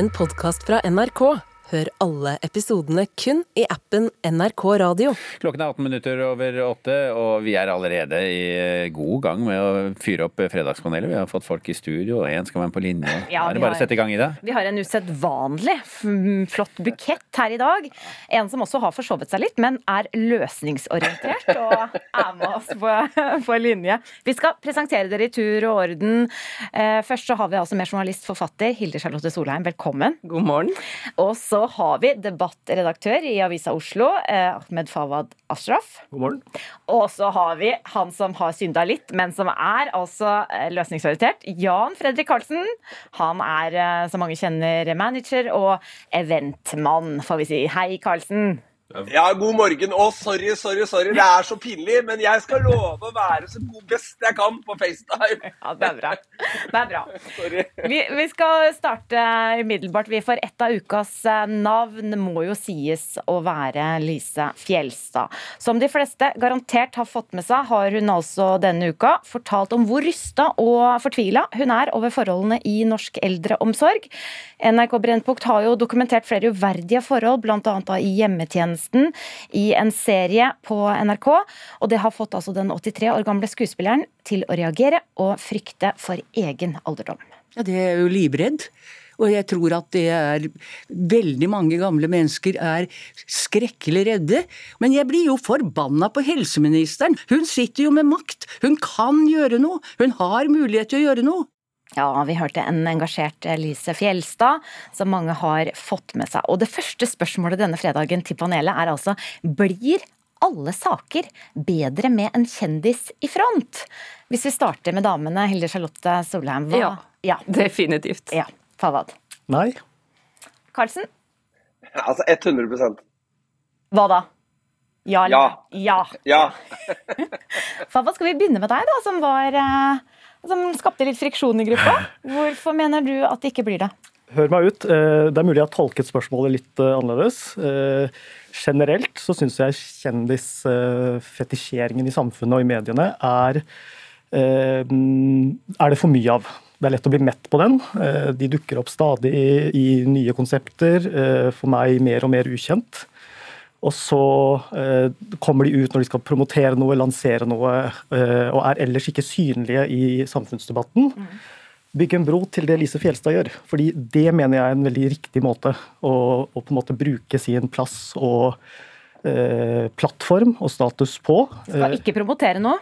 en podkast fra NRK. Hør alle episodene kun i appen NRK Radio. Klokken er 18 minutter over åtte, og vi er allerede i eh, god gang med å fyre opp Fredagspanelet. Vi har fått folk i studio, og én skal være på linje. Ja, er det bare å sette i gang i det? Vi har en usedvanlig flott bukett her i dag. En som også har forsovet seg litt, men er løsningsorientert og er med oss på, på linje. Vi skal presentere dere i tur og orden. Eh, Først så har vi altså med journalist, forfatter Hilde Charlotte Solheim, velkommen. God morgen. Og så har vi debattredaktør i Avisa Oslo, eh, Ahmed Fawad Ashraf. God morgen. Og så har vi han som har synda litt, men som er altså eh, løsningsorientert. Jan Fredrik Karlsen. Han er, eh, som mange kjenner, manager og eventmann, får vi si. Hei, Karlsen. Ja, god morgen. Å, sorry, sorry, sorry. Det er så pinlig, men jeg skal love å være så god best jeg kan på FaceTime. Ja, det er bra. Det er bra. Sorry. Vi, vi skal starte umiddelbart. Vi får ett av ukas eh, navn må jo sies å være Lise Fjelstad. Som de fleste garantert har fått med seg, har hun altså denne uka fortalt om hvor rysta og fortvila hun er over forholdene i norsk eldreomsorg. NRK Brennpunkt har jo dokumentert flere uverdige forhold, bl.a. i hjemmetjenesten, i en serie på NRK. Og det har fått altså den 83 år gamle skuespilleren til å reagere og frykte for egen alderdom. Ja, det er jo livredd. Og jeg tror at det er veldig mange gamle mennesker er skrekkelig redde. Men jeg blir jo forbanna på helseministeren. Hun sitter jo med makt. Hun kan gjøre noe. Hun har mulighet til å gjøre noe. Ja, vi hørte en engasjert Lise Fjelstad, som mange har fått med seg. Og det første spørsmålet denne fredagen til panelet er altså blir alle saker bedre med en kjendis i front? Hvis vi starter med damene, Hilde Charlotte Solheim. Hva? Ja. ja. Definitivt. Ja. Fawad. Nei. Karlsen? Altså 100 Hva da? Ja. Ja. ja. Ja. Fawad, skal vi begynne med deg, da, som var eh, som skapte litt friksjon i gruppa. Hvorfor mener du at det ikke blir det? Hør meg ut. Eh, Det er mulig jeg har tolket spørsmålet litt eh, annerledes. Eh, Generelt så syns jeg kjendisfetisjeringen i samfunnet og i mediene er er det for mye av. Det er lett å bli mett på den. De dukker opp stadig i, i nye konsepter, for meg mer og mer ukjent. Og så eh, kommer de ut når de skal promotere noe, lansere noe, eh, og er ellers ikke synlige i samfunnsdebatten. Bygge en bro til det Lise Fjelstad gjør. fordi det mener jeg er en veldig riktig måte å, å på en måte bruke sin plass og eh, plattform og status på. Skal ikke promotere noe.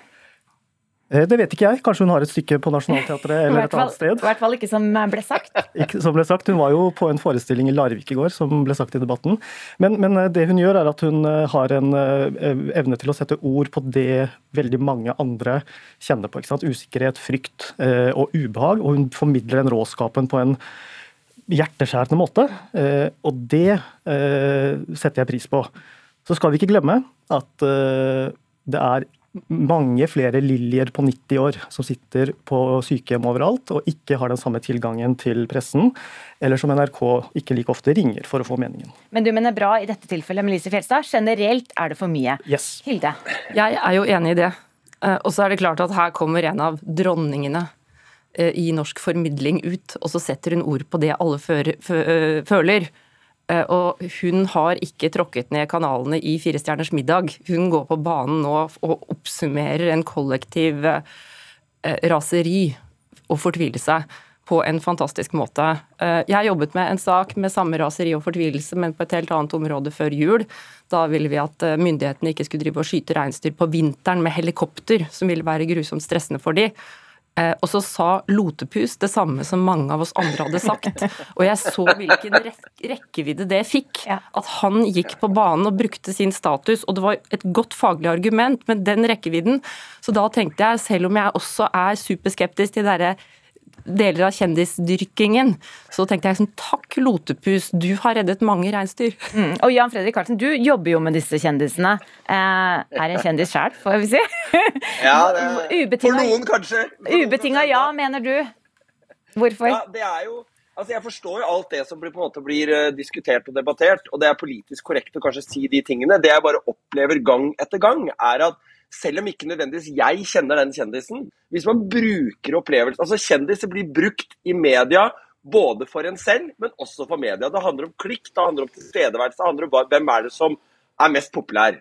Eh, det vet ikke jeg. Kanskje hun har et stykke på Nationaltheatret eller et annet sted. I hvert fall ikke som ble sagt. Ikke, som ble sagt, Hun var jo på en forestilling i Larvik i går, som ble sagt i debatten. Men, men eh, det hun gjør, er at hun eh, har en evne til å sette ord på det veldig mange andre kjenner på. Usikkerhet, frykt og ubehag. Og hun formidler den råskapen på en hjerteskjærende måte. Og det setter jeg pris på. Så skal vi ikke glemme at det er mange flere Liljer på 90 år som sitter på sykehjem overalt og ikke har den samme tilgangen til pressen, eller som NRK ikke like ofte ringer for å få meningen. Men du mener bra i dette tilfellet med Lise Fjelstad. Generelt er det for mye. Yes. Hilde? Jeg er jo enig i det. Eh, Og så er det klart at her kommer en av dronningene eh, i norsk formidling ut, og så setter hun ord på det alle øh, føler. Eh, Og hun har ikke tråkket ned kanalene i Fire stjerners middag. Hun går på banen nå og oppsummerer en kollektiv eh, raseri og fortvilelse på en fantastisk måte. Eh, Jeg jobbet med en sak med samme raseri og fortvilelse, men på et helt annet område før jul. Da ville vi at eh, myndighetene ikke skulle drive og skyte reinsdyr på vinteren med helikopter, som ville være grusomt stressende for de. Eh, Og så sa Lotepus det samme som mange av oss andre hadde sagt. Og jeg så hvilken rekkevidde det fikk. At han gikk på banen og brukte sin status, og det var et godt faglig argument, men den rekkevidden. Så da tenkte jeg, selv om jeg også er superskeptisk til derre deler av kjendisdyrkingen, så tenkte jeg sånn takk Lotepus, du har reddet mange reinsdyr. Mm. Og Jan Fredrik Karlsen, du jobber jo med disse kjendisene. Eh, er en kjendis sjæl, får vi si. Ja, det, for noen kanskje. Ubetinga ja, mener du. Hvorfor? Ja, det er jo Altså, Jeg forstår jo alt det som blir, på en måte blir eh, diskutert og debattert, og det er politisk korrekt å kanskje si de tingene. Det jeg bare opplever gang etter gang, er at selv om ikke nødvendigvis jeg kjenner den kjendisen Hvis man bruker opplevelsen Altså, kjendiser blir brukt i media Både for en selv, men også for media. Det handler om klikk, det handler om tilstedeværelse, det handler om hvem er det som er mest populær.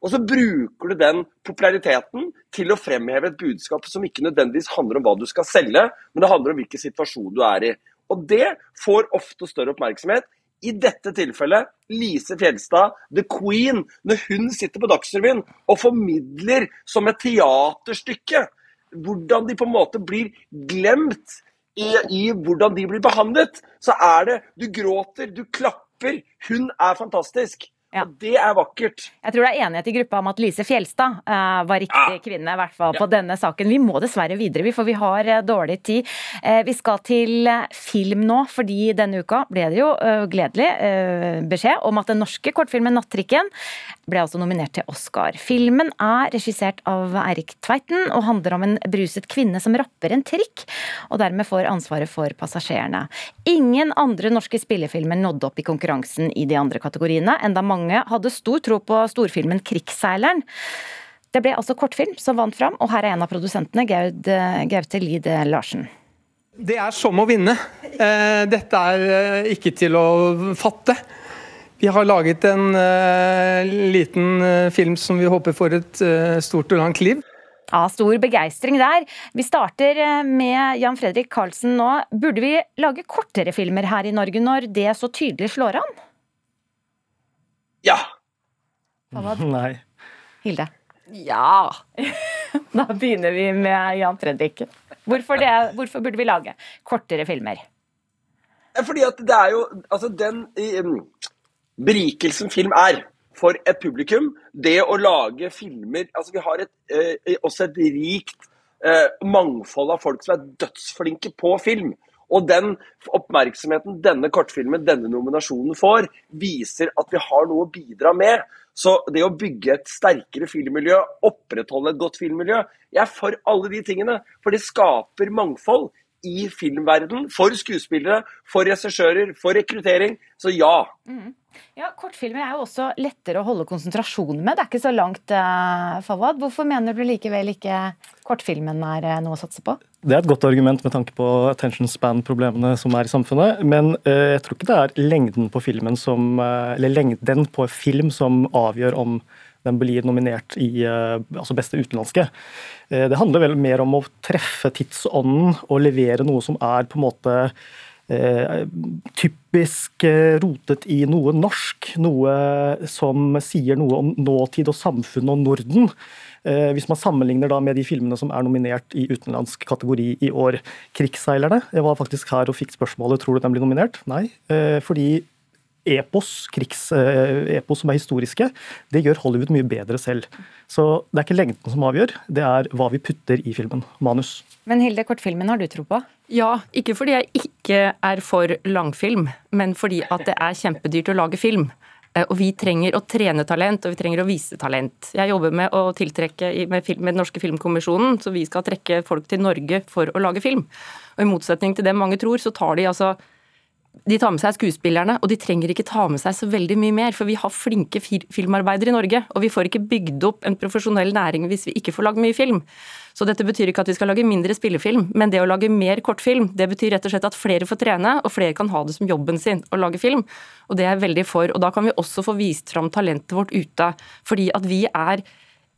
Og så bruker du den populariteten til å fremheve et budskap som ikke nødvendigvis handler om hva du skal selge, men det handler om hvilken situasjon du er i. Og det får ofte større oppmerksomhet. I dette tilfellet Lise Fjelstad, the queen, når hun sitter på Dagsrevyen og formidler som et teaterstykke hvordan de på en måte blir glemt i, i hvordan de blir behandlet, så er det Du gråter, du klapper. Hun er fantastisk. Ja. Og det er vakkert. Jeg tror det er enighet i gruppa om at Lise Fjelstad uh, var riktig Ja. kvinne, i hvert fall Ja. på denne saken. Vi må dessverre videre, for vi har uh, dårlig tid. Uh, vi skal til film nå, fordi denne uka ble det jo gledelig beskjed om at den norske kortfilmen 'Nattrikken' ble altså nominert til Oscar. Filmen er regissert av Eirik Tveiten og handler om en bruset kvinne som rapper en trikk, og dermed får ansvaret for passasjerene. Ingen andre norske spillefilmer nådde opp i konkurransen i de andre kategoriene, enda mange hadde stor tro på storfilmen 'Krigsseileren'. Det ble altså kortfilm som vant fram, og her er en av produsentene, Gaud, Gaute Lid Larsen. Det er som å vinne. Eh, Dette er eh, ikke til å fatte. Vi har laget en uh, liten uh, film som vi håper får et uh, stort og langt liv. Ja, stor begeistring der. Vi starter med Jan Fredrik Karlsen nå. Burde vi lage kortere filmer her i Norge når det så tydelig slår an? Ja. Nei. Hilde? Ja! Da begynner vi med Jan Fredrik. Hvorfor, det, hvorfor burde vi lage kortere filmer? Fordi at det er jo Altså, den berikelsen film er for et publikum, det å lage filmer Altså, vi har et, eh, også et rikt eh, mangfold av folk som er dødsflinke på film. Og den oppmerksomheten denne kortfilmen, denne nominasjonen får, viser at vi har noe å bidra med. Så det å bygge et sterkere filmmiljø, opprettholde et godt filmmiljø Jeg er for alle de tingene, for det skaper mangfold i filmverden for skuespillere, for regissører, for rekruttering. Så ja. Ja, Kortfilmer er jo også lettere å holde konsentrasjonen med. Det er ikke så langt, uh, Fawad. Hvorfor mener du likevel ikke kortfilmen er eh, noe å satse på? Det er et godt argument med tanke på attention span-problemene som er i samfunnet. Men uh, jeg tror ikke det er lengden på filmen som uh, Eller lengden på film som avgjør om den blir nominert i eh, altså beste utenlandske. Eh, det handler vel mer om å treffe tidsånden og levere noe som er på en måte eh, typisk rotet i noe norsk. Noe som sier noe om nåtid og samfunn og Norden. Hvis man sammenligner da med de filmene som er nominert i utenlandsk kategori i år. 'Krigsseilerne' jeg var faktisk her og fikk spørsmålet tror du den blir nominert. Nei, fordi epos, krigsepos som er historiske, det gjør Hollywood mye bedre selv. Så det er ikke lengden som avgjør, det er hva vi putter i filmen. Manus. Men Hilde, kortfilmen har du tro på? Ja, ikke fordi jeg ikke er for langfilm, men fordi at det er kjempedyrt å lage film. Eh, Og vi trenger å trene talent, og vi trenger å vise talent. Jeg jobber med å tiltrekke med, film, med Den norske filmkommisjonen, så vi skal trekke folk til Norge for å lage film. Og i motsetning til det mange tror, så tar de altså de tar med seg skuespillerne, og de trenger ikke ta med seg så veldig mye mer, for vi har flinke filmarbeidere i Norge, og vi får ikke bygd opp en profesjonell næring hvis vi ikke får lagd mye film. Så dette betyr ikke at vi skal lage mindre spillefilm, men det å lage mer kortfilm, det betyr rett og slett at flere får trene, og flere kan ha det som jobben sin å lage film. Og det er jeg veldig for. Og da kan vi også få vist fram talentet vårt ute, fordi at vi er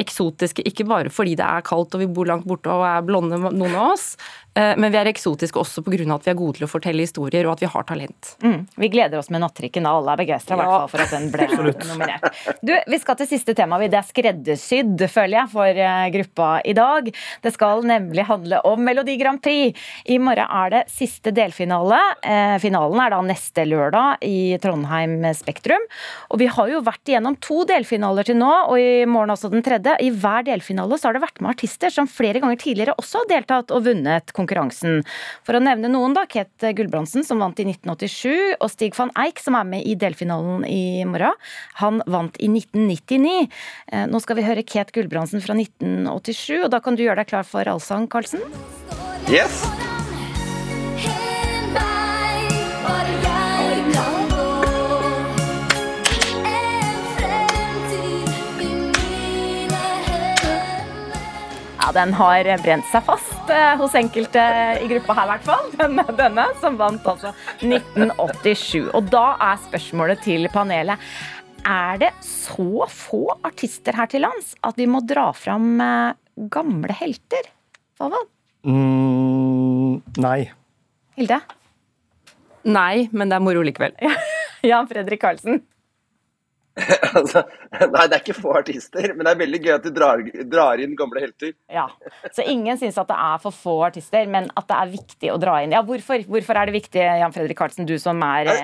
eksotiske, ikke bare fordi det er kaldt og vi bor langt borte og er blonde, noen av oss, men vi er eksotiske også pga. at vi er gode til å fortelle historier og at vi har talent. Mm. Vi gleder oss med Nattrikken, og alle er begeistra Ja. for at den ble nominert. Du, Vi skal til siste tema. Det er skreddersydd, føler jeg, for eh, gruppa i dag. Det skal nemlig handle om Melodi Grand Prix. I morgen er det siste delfinale. Eh, finalen er da neste lørdag i Trondheim Spektrum. Og vi har jo vært igjennom to delfinaler til nå, og i morgen også den tredje. I hver delfinale så har det vært med artister som flere ganger tidligere også har deltatt og vunnet konkurransen. For å nevne noen, da. Kate Gulbrandsen, som vant i 1987, og Stig van Eijk, som er med i delfinalen i morgen. Han vant i 1999. Eh, Nå skal vi høre Kate Gulbrandsen fra 1987, og da kan du gjøre deg klar for allsang, Karlsen. Yes. Den har brent seg fast. eh, hos enkelte i gruppa her, i hvert fall. Denne, denne, som vant altså 1987. Og da er spørsmålet til panelet Er det så få artister her til lands at vi må dra fram eh, gamle helter? Favald? Mm, nei. Hilde? Nei, men det er moro likevel. Jan Fredrik Karlsen? altså, nei, det er ikke få artister, men det er veldig gøy at du drar, drar inn gamle helter. Ja. Så ingen syns at det er for få artister, men at det er viktig å dra inn. Ja, Hvorfor, hvorfor er det viktig, Jan Fredrik Karlsen, du som er eh,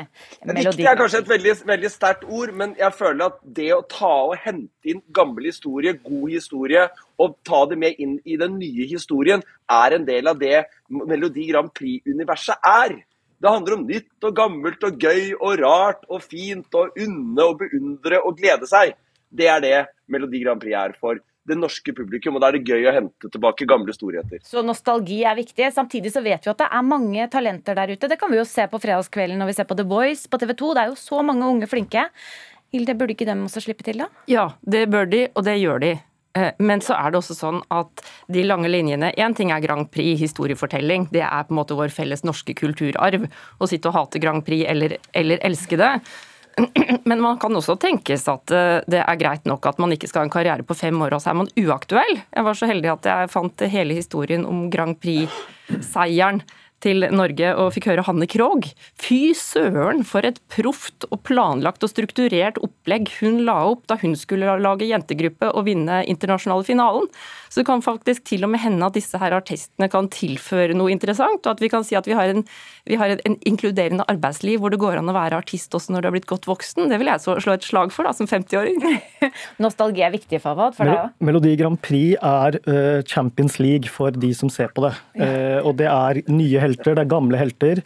Viktig er kanskje et veldig, veldig sterkt ord, men jeg føler at det å ta og hente inn gammel historie, god historie, og ta det med inn i den nye historien, er en del av det Melodi Grand Prix-universet er. Det handler om nytt og gammelt og gøy og rart og fint og unne og beundre og glede seg. Det er det Melodi Grand Prix er for det norske publikum, og da er det gøy å hente tilbake gamle storheter. Så nostalgi er viktig. Samtidig så vet vi at det er mange talenter der ute. Det kan vi jo se på fredagskvelden når vi ser på The Voice på TV 2. Det er jo så mange unge flinke. Hilde, burde ikke dem også slippe til, da? Ja, det bør de, og det gjør de. Eh, men så er det også sånn at de lange linjene Én ting er Grand Prix, historiefortelling. Det er på en måte vår felles norske kulturarv. Å sitte og hate Grand Prix eller, eller elske det. Men man kan også tenkes at eh, det er greit nok at man ikke skal ha en karriere på fem år, og så er man uaktuell. Jeg var så heldig at jeg fant hele historien om Grand Prix-seieren til Norge og fikk høre Hanne Krogh. Fy søren, for et proft og planlagt og strukturert opplegg hun la opp da hun skulle lage jentegruppe og vinne internasjonale finalen. Så det kan faktisk til og med hende at disse her artistene kan tilføre noe interessant, og at vi kan si at vi har en, vi har en inkluderende arbeidsliv hvor det går an å være artist også når du har blitt godt voksen. Det vil jeg slå et slag for da, som 50-åring. Nostalgi er viktig, Fawad, for deg òg? Melodi Grand Prix er uh, Champions League for de som ser på det. Uh, og det er nye helter, det er gamle helter.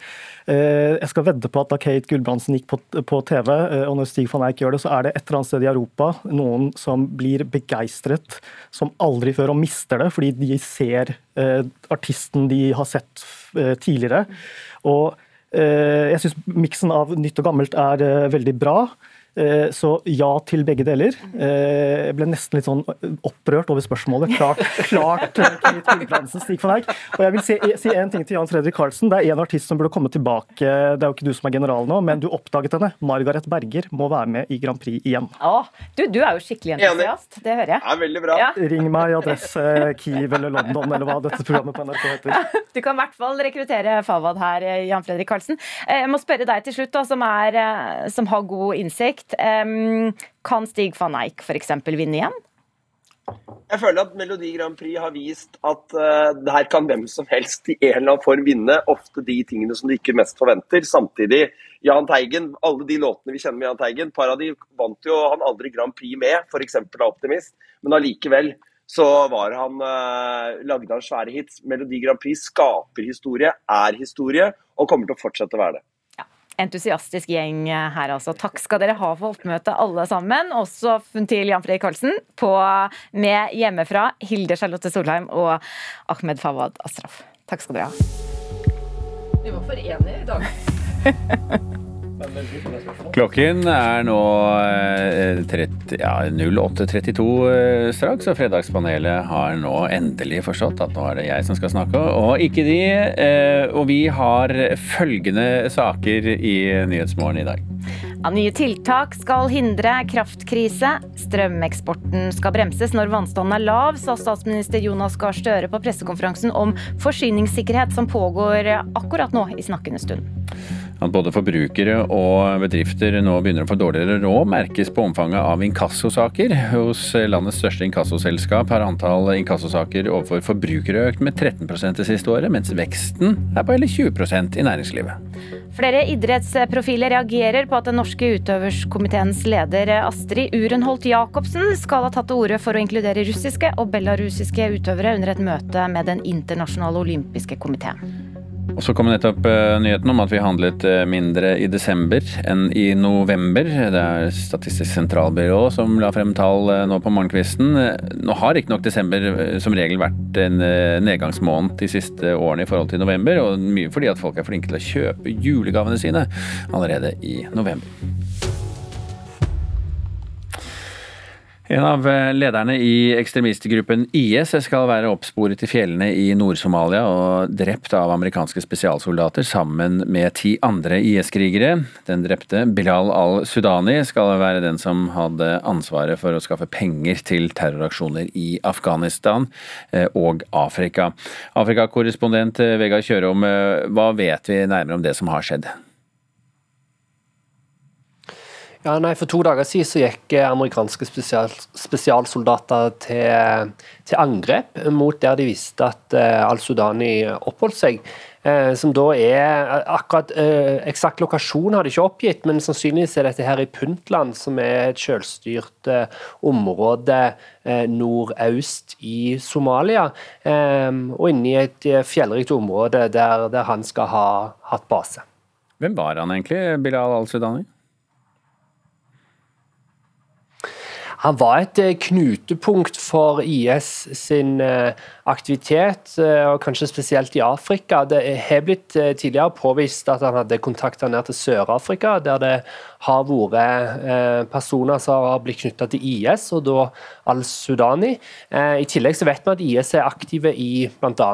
Uh, jeg skal vedde på at da Kate Gulbrandsen gikk på, TV, og når Stig van Eijk gjør det, så er det et eller annet sted i Europa noen som blir begeistret som aldri før og mister det, fordi de ser eh, artisten de har sett eh, tidligere. Og eh, jeg syns miksen av nytt og gammelt er eh, veldig bra. Eh, så ja til begge deler. Eh, jeg ble nesten litt sånn opprørt over spørsmålet. Klart, klart Stig van Eijk. Og jeg vil si, si en ting til Jan Fredrik Karlsen. Det er en artist som burde komme tilbake. Det er jo ikke du som er general nå, men du oppdaget henne. Margaret Berger må være med i Grand Prix igjen. Å, du, du er jo skikkelig entusiast. Det hører jeg. Er veldig bra. Ja. Ring meg i adresse Kiev eller London, eller hva dette programmet på NRK heter. Du kan i hvert fall rekruttere Fawad her, Jan Fredrik Karlsen. Jeg må spørre deg til slutt, da, som, er, som har god innsikt. Kan Stig van Eijk f.eks. vinne igjen? Jeg føler at Melodi Grand Prix har vist at uh, her kan hvem som helst i en eller annen form vinne. Ofte de tingene som du ikke mest forventer. Samtidig, Jahn Teigen, alle de låtene vi kjenner med Jahn Teigen, par av de vant jo han aldri Grand Prix med, f.eks. av Optimist. Men allikevel så var han uh, lagde han svære hits. Melodi Grand Prix skaper historie, er historie, og kommer til å fortsette å være det entusiastisk gjeng her, altså. Takk skal dere ha for oppmøtet, alle sammen. Også til Jan Fredrik Karlsen på, med hjemmefra, Hilde Charlotte Solheim og Ahmed Fawad Astraf. Takk skal dere ha. Vi var for enige i dag. Klokken er nå 30, ja, 08.32 straks, og Fredagspanelet har nå endelig forstått at nå er det jeg som skal snakke, og ikke de. Og vi har følgende saker i Nyhetsmorgen i dag. Ja, nye tiltak skal hindre kraftkrise. Strømeksporten skal bremses når vannstanden er lav, sa statsminister Jonas Gahr Støre på pressekonferansen om forsyningssikkerhet som pågår akkurat nå i snakkende stund. At både forbrukere og bedrifter nå begynner å få dårligere råd, merkes på omfanget av inkassosaker. Hos landets største inkassoselskap har antall inkassosaker overfor forbrukere økt med 13 det siste året, mens veksten er på hele 20% i næringslivet. Flere idrettsprofiler reagerer på at den norske utøverskomiteens leder Astrid Urenholt Jacobsen skal ha tatt til orde for å inkludere russiske og belarusiske utøvere under et møte med Den internasjonale olympiske komiteen. Og så kom nettopp uh, nyheten om at vi handlet uh, mindre i desember enn i november. Det er Statistisk sentralbyrå som la frem tall uh, nå på morgenkvisten. Nå har riktignok desember som regel vært en nedgangsmåned de siste årene i forhold til november, og mye fordi at folk er flinke til å kjøpe julegavene sine allerede i november. En av eh, lederne i ekstremistgruppen IS skal være oppsporet i fjellene i Nord-Somalia og drept av amerikanske spesialsoldater sammen med ti andre IS-krigere. Den drepte Bilal al-Sudani skal være den som hadde ansvaret for å skaffe penger til terroraksjoner i Afghanistan eh, og Afrika. Afrikakorrespondent eh, Vegard Kjørom, hva vet vi nærmere om det som har skjedd? Ja, nei, For to dager siden så gikk eh, amerikanske spesial, spesialsoldater til, til, angrep mot der de visste at uh, al-Sudani oppholdt seg. Uh, som da er akkurat uh, Eksakt lokasjon har de ikke oppgitt, men sannsynligvis er dette her i Puntland, som er et selvstyrt område nordøst i Somalia. og inne i et fjellrikt område der, der han skal ha hatt base. Hvem var han egentlig, Bilal al-Sudani? Han var et eh, knutepunkt for IS sin eh, aktivitet, eh, og kanskje spesielt i Afrika. Det har blitt tidligere påvist at han hadde kontakter ned til Sør-Afrika, der det har vært personer som har blitt knytta til IS, og da al-Sudani. I tillegg så vet vi at IS er aktive i bl.a.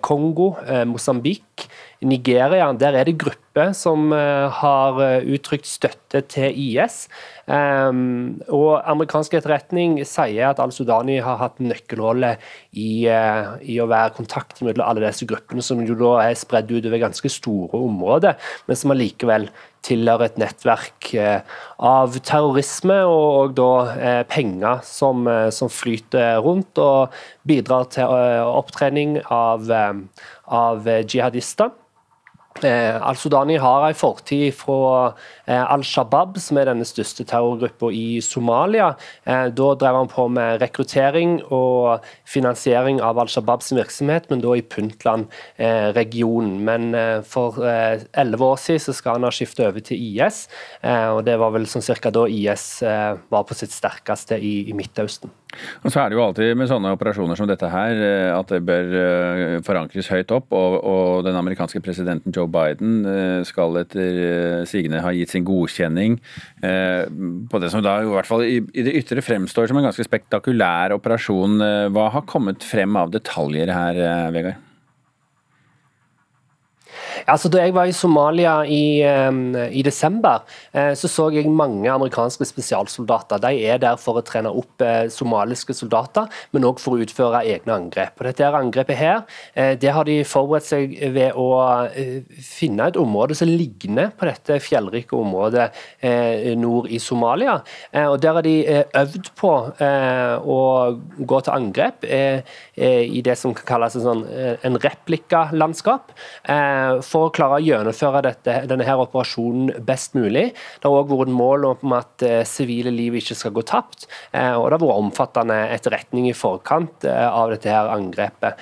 Kongo, Mosambik, Nigeria. Der er det grupper som har uttrykt støtte til IS. Um, og Amerikansk etterretning sier at al-Sudani har hatt nøkkelrolle i, uh, i, å være kontakt mellom alle disse gruppene, som jo da er spredd utover ganske store områder, men som allikevel tilhører et nettverk av terrorisme og, og da penger som, som, flyter rundt og bidrar til opptrening av, av jihadister. Eh, Al-Sudani har en fortid fra eh, Al Shabaab, som er denne største terrorgruppa i Somalia. Eh, da drev han på med rekruttering og finansiering av Al Shabaabs virksomhet, men da i Puntland-regionen. Men for elleve år siden skal han ha skiftet over til IS, og det var vel sånn cirka da IS var på sitt sterkeste i Midtøsten. Og så er det jo alltid med sånne operasjoner som dette her eh, at det bør eh, forankres høyt opp. Og, og den amerikanske presidenten Joe Biden eh, skal etter sigende ha gitt sin godkjenning på det som da i hvert fall i, det ytre fremstår som en ganske spektakulær operasjon. Hva har kommet frem av detaljer her, Vegard? Altså, da jeg var i Somalia i, i desember, eh, så så jeg mange amerikanske spesialsoldater. De er der for å trene opp eh, somaliske soldater, men òg for å utføre egne angrep. Og dette angrepet her, eh, det har de forberedt seg ved å finne et område som ligner på dette fjellrike området nord i Somalia. Og Der har de øvd på å gå til angrep i det som kan kalles en, sånn, en replikalandskap for å klare å gjennomføre dette, denne her operasjonen best mulig. Det har òg vært mål om at eh, sivile liv ikke skal gå tapt. Eh, og det har vært omfattende etterretning i forkant eh, av dette her angrepet.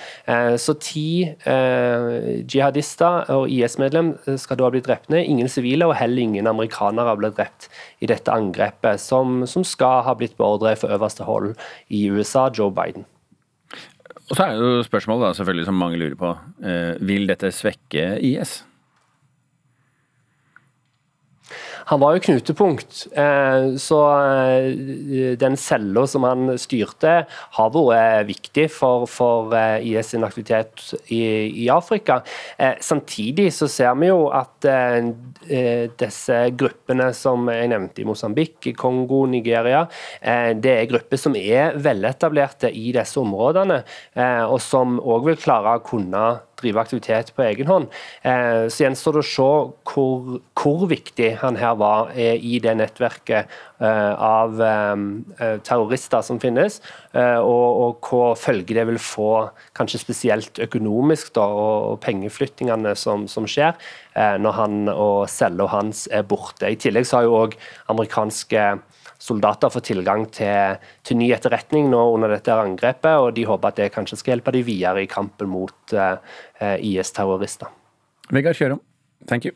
Så ti jihadister og IS-medlem skal da ha blitt drept. Ingen sivile og heller ingen amerikanere blitt drept i dette angrepet, som, som skal ha blitt beordret for øverste hold i USA, Joe Biden. Og så er jo spørsmålet da, selvfølgelig som mange lurer på. Eh, vil dette svekke IS? Han var jo knutepunkt, eh, så eh, den cella som han styrte, har vært viktig for, for eh, IS sin aktivitet i, i, Afrika. Samtidig så ser vi jo at disse gruppene som jeg nevnte i Mosambik, Kongo, Nigeria, det er grupper som er veletablerte i disse områdene, og som òg vil klare å kunne drive aktivitet på egen hånd. Eh, så gjenstår det å se hvor, hvor, viktig han her var eh, i det nettverket eh, av terrorister som finnes, og, og hva følge det vil få, kanskje spesielt økonomisk, da, og pengeflyttingene som, som skjer når han og cella hans er borte. I tillegg så har jo òg amerikanske soldater får tilgang til, til, ny etterretning nå under dette angrepet, og de håper at det kanskje skal hjelpe dem videre i kampen mot uh, eh, IS-terrorister. Vegard Kjørum, thank you.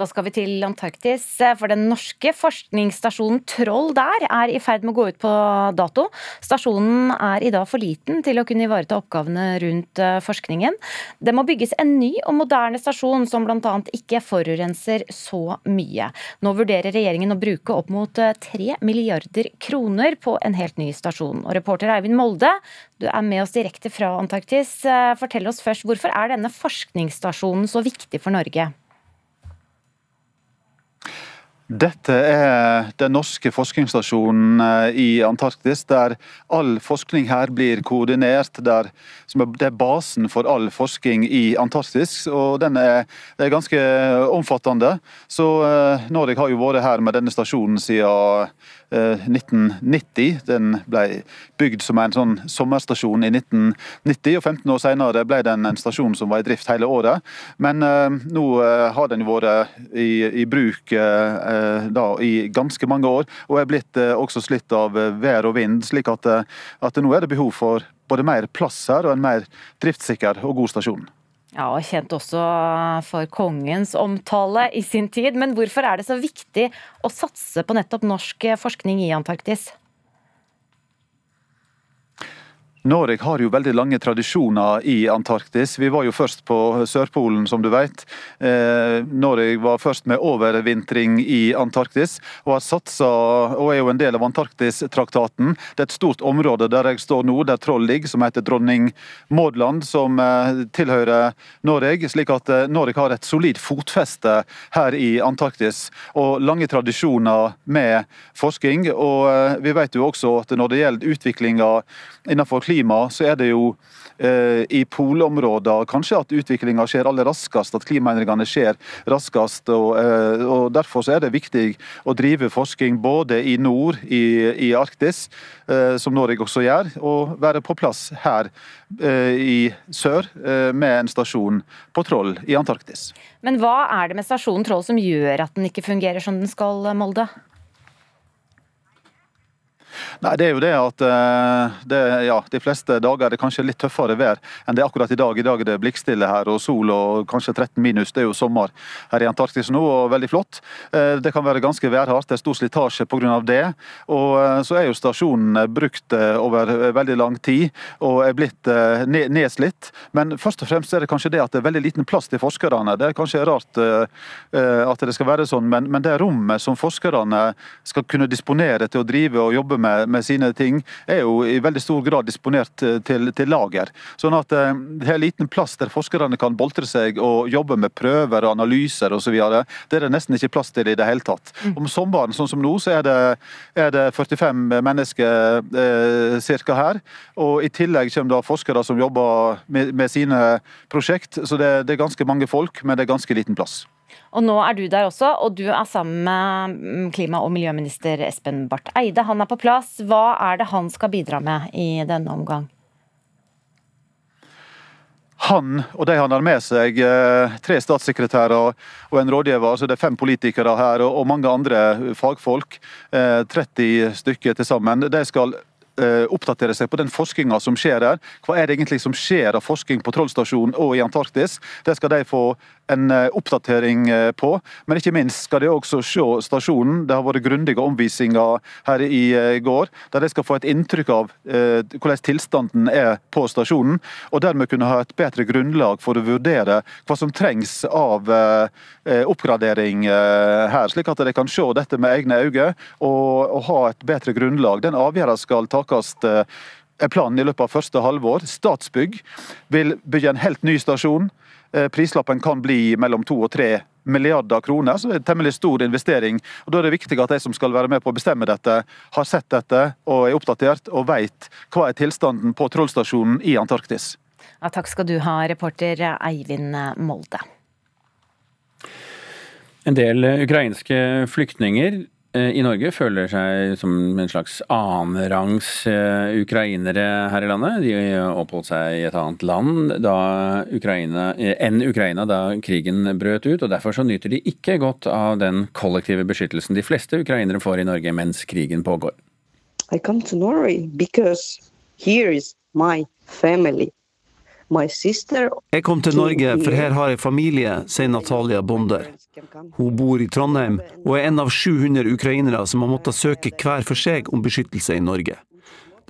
Da skal vi til Antarktis, eh, for den norske forskningsstasjonen Troll der er i ferd med å gå ut på dato. Stasjonen er i dag for liten til å kunne ivareta oppgavene rundt eh, forskningen. Det må bygges en ny og moderne stasjon som bl.a. ikke forurenser så mye. Nå vurderer regjeringen å bruke opp mot 3 eh, milliarder kroner på en helt ny stasjon. Og reporter Eivind Molde, du er med oss direkte fra Antarktis. Fortell oss først, hvorfor er denne forskningsstasjonen så viktig for Norge? Dette er den norske forskningsstasjonen eh, i Antarktis, der all forskning her blir koordinert. Der, det er basen for all forskning i Antarktis, og den er, er ganske omfattende. Så eh, Norge har jo vært her med denne stasjonen siden 1990. Eh, den ble bygd som en sånn sommerstasjon i 1990, og 15 år senere ble den en stasjon som var i drift hele året. Men uh, nå uh, har den vært i, i bruk da, i ganske mange år, og er blitt også slitt av vær og vind. slik at, at nå er det behov for både mer plass her og en mer driftssikker og god stasjon. Ja, og Kjent også for kongens omtale i sin tid. Men hvorfor er det så viktig å satse på nettopp norsk forskning i Antarktis? Norge har jo veldig lange tradisjoner i Antarktis. Vi var jo først på Sørpolen, som du vet. Eh, Norge var først med overvintring i Antarktis, og har satsa, og er jo en del av Antarktistraktaten. Det er et stort område der jeg står nå, der Troll ligger, som heter Dronning Maudland, som eh, tilhører Norge. Slik at eh, Norge har et solid fotfeste her i Antarktis, og lange tradisjoner med forskning. Og vi vet jo også at når det gjelder utviklinga innenfor klima, så er det jo eh, i polområder kanskje at utviklinga skjer aller raskest, at klimaendringene skjer raskest. Og, eh, og Derfor så er det viktig å drive forskning både i nord, i, i Arktis, eh, som Norge også gjør, og være på plass her i sør med en stasjon på Troll i Antarktis. Men hva er det med stasjonen Troll som gjør at den ikke fungerer som den skal, Molde? Nei, Det er jo det at eh, det, ja, de fleste dager er det kanskje litt tøffere vær enn det er akkurat i dag. I dag er det blikkstille her og sol og kanskje 13 minus. Det er jo sommer her i Antarktis nå og veldig flott. Eh, det kan være ganske værhardt, det er stor slitasje pga. det. Og eh, så er jo stasjonen brukt over veldig lang tid og er blitt nedslitt. Men først og fremst er det kanskje det at det er veldig liten plass til forskerne. Det er kanskje rart at det skal være sånn, men, men det rommet som forskerne skal kunne disponere til å drive og jobbe med med sine ting, er jo i veldig stor grad disponert eh, til, til lager. Sånn at eh, det er liten plass der forskerne kan boltre seg og jobbe med prøver og analyser osv. Det er det nesten ikke plass til i det hele tatt. Mm. Om sommeren, sånn som nå, så er det, er det 45 mennesker eh, cirka her. Og i tillegg kommer da forskere som jobber med, med sine prosjekt. Så det, det er ganske mange folk, men det er ganske liten plass. Og nå er du der også, og du er sammen med mm, klima- og miljøminister Espen Barth Eide. Han er på plass. Hva er det han skal bidra med i denne omgang? Han og de han har med seg, eh, tre statssekretærer og en rådgiver, så det er fem politikere her og mange andre fagfolk, 30 eh, stykker til sammen, de skal Eh, oppdatere seg på den forskninga som skjer der. Hva er det egentlig som skjer av forskning på Trollstasjonen og i Antarktis? Det skal de få en eh, oppdatering eh, på. Men ikke minst skal de også se stasjonen. Det har vært grundige omvisninger her i går, der de skal få et inntrykk av hvordan tilstanden er på stasjonen. Og dermed kunne ha et bedre grunnlag for å vurdere hva som trengs av oppgradering her. Slik at de kan se dette med egne øyne og, ha et bedre grunnlag. Den avgjørelsen skal takes er eh, planen i løpet av første halvår. Statsbygg vil bygge en helt ny stasjon. Eh, prislappen kan bli mellom to og tre milliarder kroner, så det er en temmelig stor investering. og Da er det viktig at de som skal være med på å bestemme dette, har sett dette og er oppdatert og vet hva er tilstanden på Trollstasjonen i Antarktis. Ja, takk skal du ha, reporter Eivind Molde. En del ukrainske flyktninger i Norge føler seg som en slags annenrangs eh, ukrainere her i landet. De oppholdt seg i et annet land Ukraina, eh, enn Ukraina da krigen brøt ut, og derfor så nyter de ikke godt av den kollektive beskyttelsen de fleste ukrainere får i Norge mens krigen pågår. I come to Norway because here is my family. Jeg kom til Norge, for her har jeg familie, sier Natalia Bonder. Hun bor i Trondheim, og er en av 700 ukrainere som har måttet søke hver for seg om beskyttelse i Norge.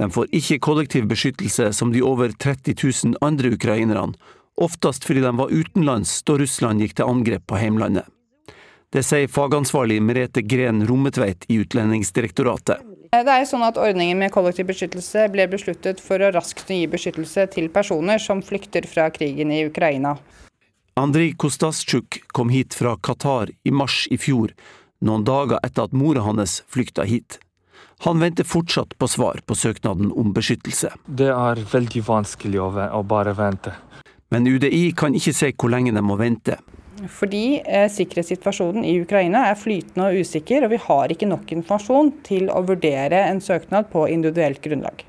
De får ikke kollektiv beskyttelse som de over 30 000 andre ukrainerne, oftest fordi de var utenlands da Russland gikk til angrep på heimlandet. Det sier fagansvarlig Merete Gren Rommetveit i Utlendingsdirektoratet. Det er jo sånn at Ordningen med kollektiv beskyttelse ble besluttet for å raskt gi beskyttelse til personer som flykter fra krigen i Ukraina. Andrij Kostaschuk kom hit fra Qatar i mars i fjor, noen dager etter at mora hans flykta hit. Han venter fortsatt på svar på søknaden om beskyttelse. Det er veldig vanskelig å bare vente. Men UDI kan ikke si hvor lenge de må vente. Fordi eh, sikkerhetssituasjonen i Ukraina er flytende og usikker, og vi har ikke nok informasjon til å vurdere en søknad på individuelt grunnlag.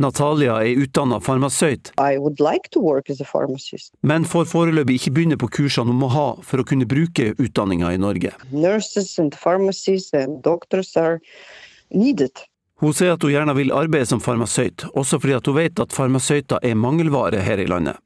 Natalia er utdanna farmasøyt, like men får foreløpig ikke begynne på kursene hun må ha for å kunne bruke utdanninga i Norge. Hun sier at hun gjerne vil arbeide som farmasøyt, også fordi hun vet at farmasøyter er mangelvare her i landet.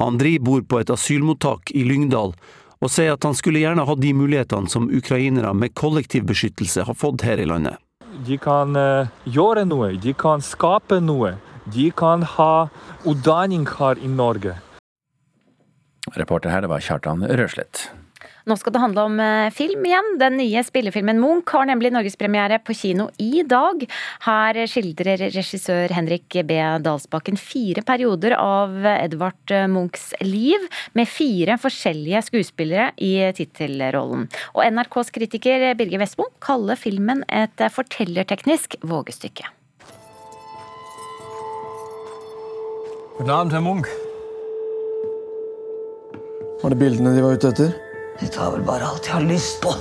Andri bor på et asylmottak i Lyngdal, og sier at han skulle gjerne hatt de mulighetene som ukrainere med kollektiv beskyttelse har fått her i landet. De kan uh, gjøre noe, de kan skape noe. De kan ha utdanning her i Norge. Reporter her, det var Kjartan Røslett. Nå skal det handle om eh, film igjen. Den nye spillefilmen Munch har nemlig norgespremiere på kino i dag. Her skildrer regissør Henrik B. Dalsbakken fire perioder av Edvard Munchs liv, med fire forskjellige skuespillere i tittelrollen. Og NRKs kritiker Birger Vestmo kaller filmen et fortellerteknisk vågestykke. Navnet Herr Munch. Var det bildene de var ute etter? De tar vel bare alt jeg har lyst på.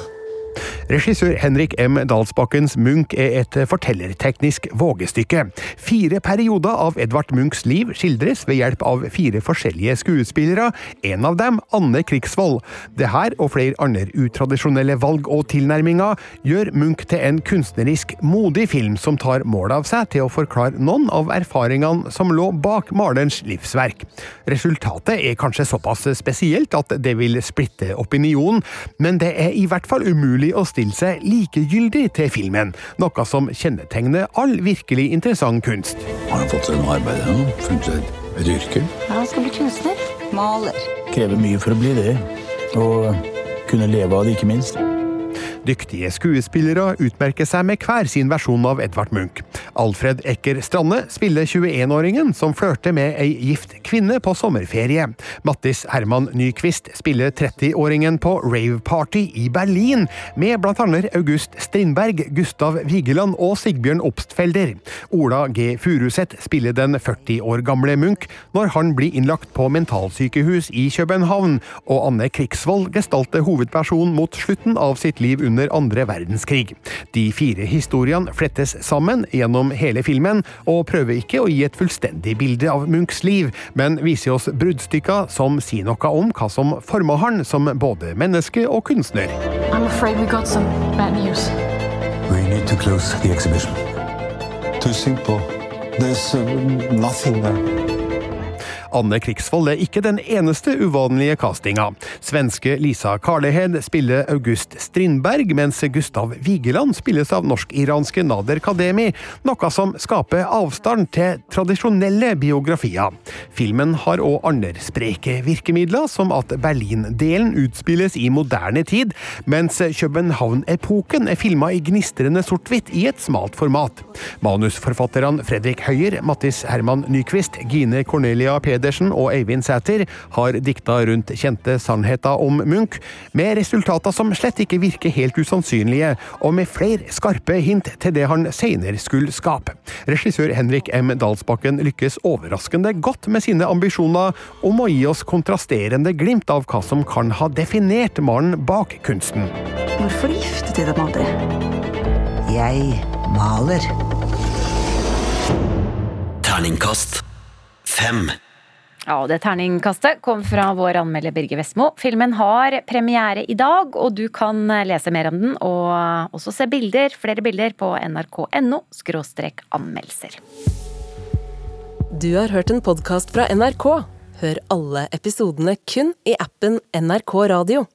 Regissør Henrik M. Dalsbakkens Munch er et fortellerteknisk vågestykke. Fire perioder av Edvard Munchs liv skildres ved hjelp av fire forskjellige skuespillere, en av dem Anne Krigsvold. Det her og flere andre utradisjonelle valg og tilnærminger gjør Munch til en kunstnerisk modig film som tar mål av seg til å forklare noen av erfaringene som lå bak malerens livsverk. Resultatet er kanskje såpass spesielt at det vil splitte opinionen, men det er i hvert fall umulig å stille stille seg likegyldig til filmen, noe som kjennetegner all virkelig interessant kunst. Har han fått seg noe arbeid ennå? Funnet seg et yrke? Ja, han skal bli kunstner. Maler. Krever mye for å bli det. Og kunne leve av det, ikke minst. Dyktige skuespillere utmerker seg med hver sin versjon av Edvard Munch. Alfred Ecker Strande spiller 21-åringen som flørter med ei gift kvinne på sommerferie. Mattis Herman Nyquist spiller 30-åringen på rave-party i Berlin, med blant annet August Strindberg, Gustav Vigeland og Sigbjørn Obstfelder. Ola G. Furuseth spiller den 40 år gamle Munch når han blir innlagt på mentalsykehus i København, og Anne Krigsvold gestalter hovedpersonen mot slutten av sitt liv under andre verdenskrig. De fire historiene flettes sammen gjennom hele filmen, og prøver ikke å gi et fullstendig bilde av Munchs liv, men viser oss bruddstykker som sier noe om hva som forma han som både menneske og kunstner. I'm afraid we got some bad news. We need to close the exhibition. Too simple. There's uh, nothing there. Anne Krigsvold er ikke den eneste uvanlige castinga. Svenske Lisa Karlehed spiller August Strindberg, mens Gustav Vigeland spilles av norsk-iranske Nader Kademi, noe som skaper avstand til tradisjonelle biografier. Filmen har òg andre spreke virkemidler, som at Berlin-delen utspilles i moderne tid, mens København-epoken er filma i gnistrende sort-hvitt i et smalt format. Manusforfatterne Fredrik Høyer, Mattis Herman Nyquist, Gine Cornelia Pedersen Pedersen og Eivind Sæter har dikta rundt kjente sannheter om Munch, med resultater som slett ikke virker helt usannsynlige, og med flere skarpe hint til det han senere skulle skape. Regissør Henrik M. Dalsbakken lykkes overraskende godt med sine ambisjoner om å gi oss kontrasterende glimt av hva som kan ha definert mannen bak kunsten. Hvorfor giftet de dem aldri? Jeg maler. Terningkast fem. Ja, og det terningkastet kom fra vår anmelder Birger Vestmo. Filmen har premiere i dag, og du kan lese mer om den og også se bilder, flere bilder på nrk.no anmeldelser. Du har hørt en podkast fra NRK. Hør alle episodene kun i appen NRK Radio.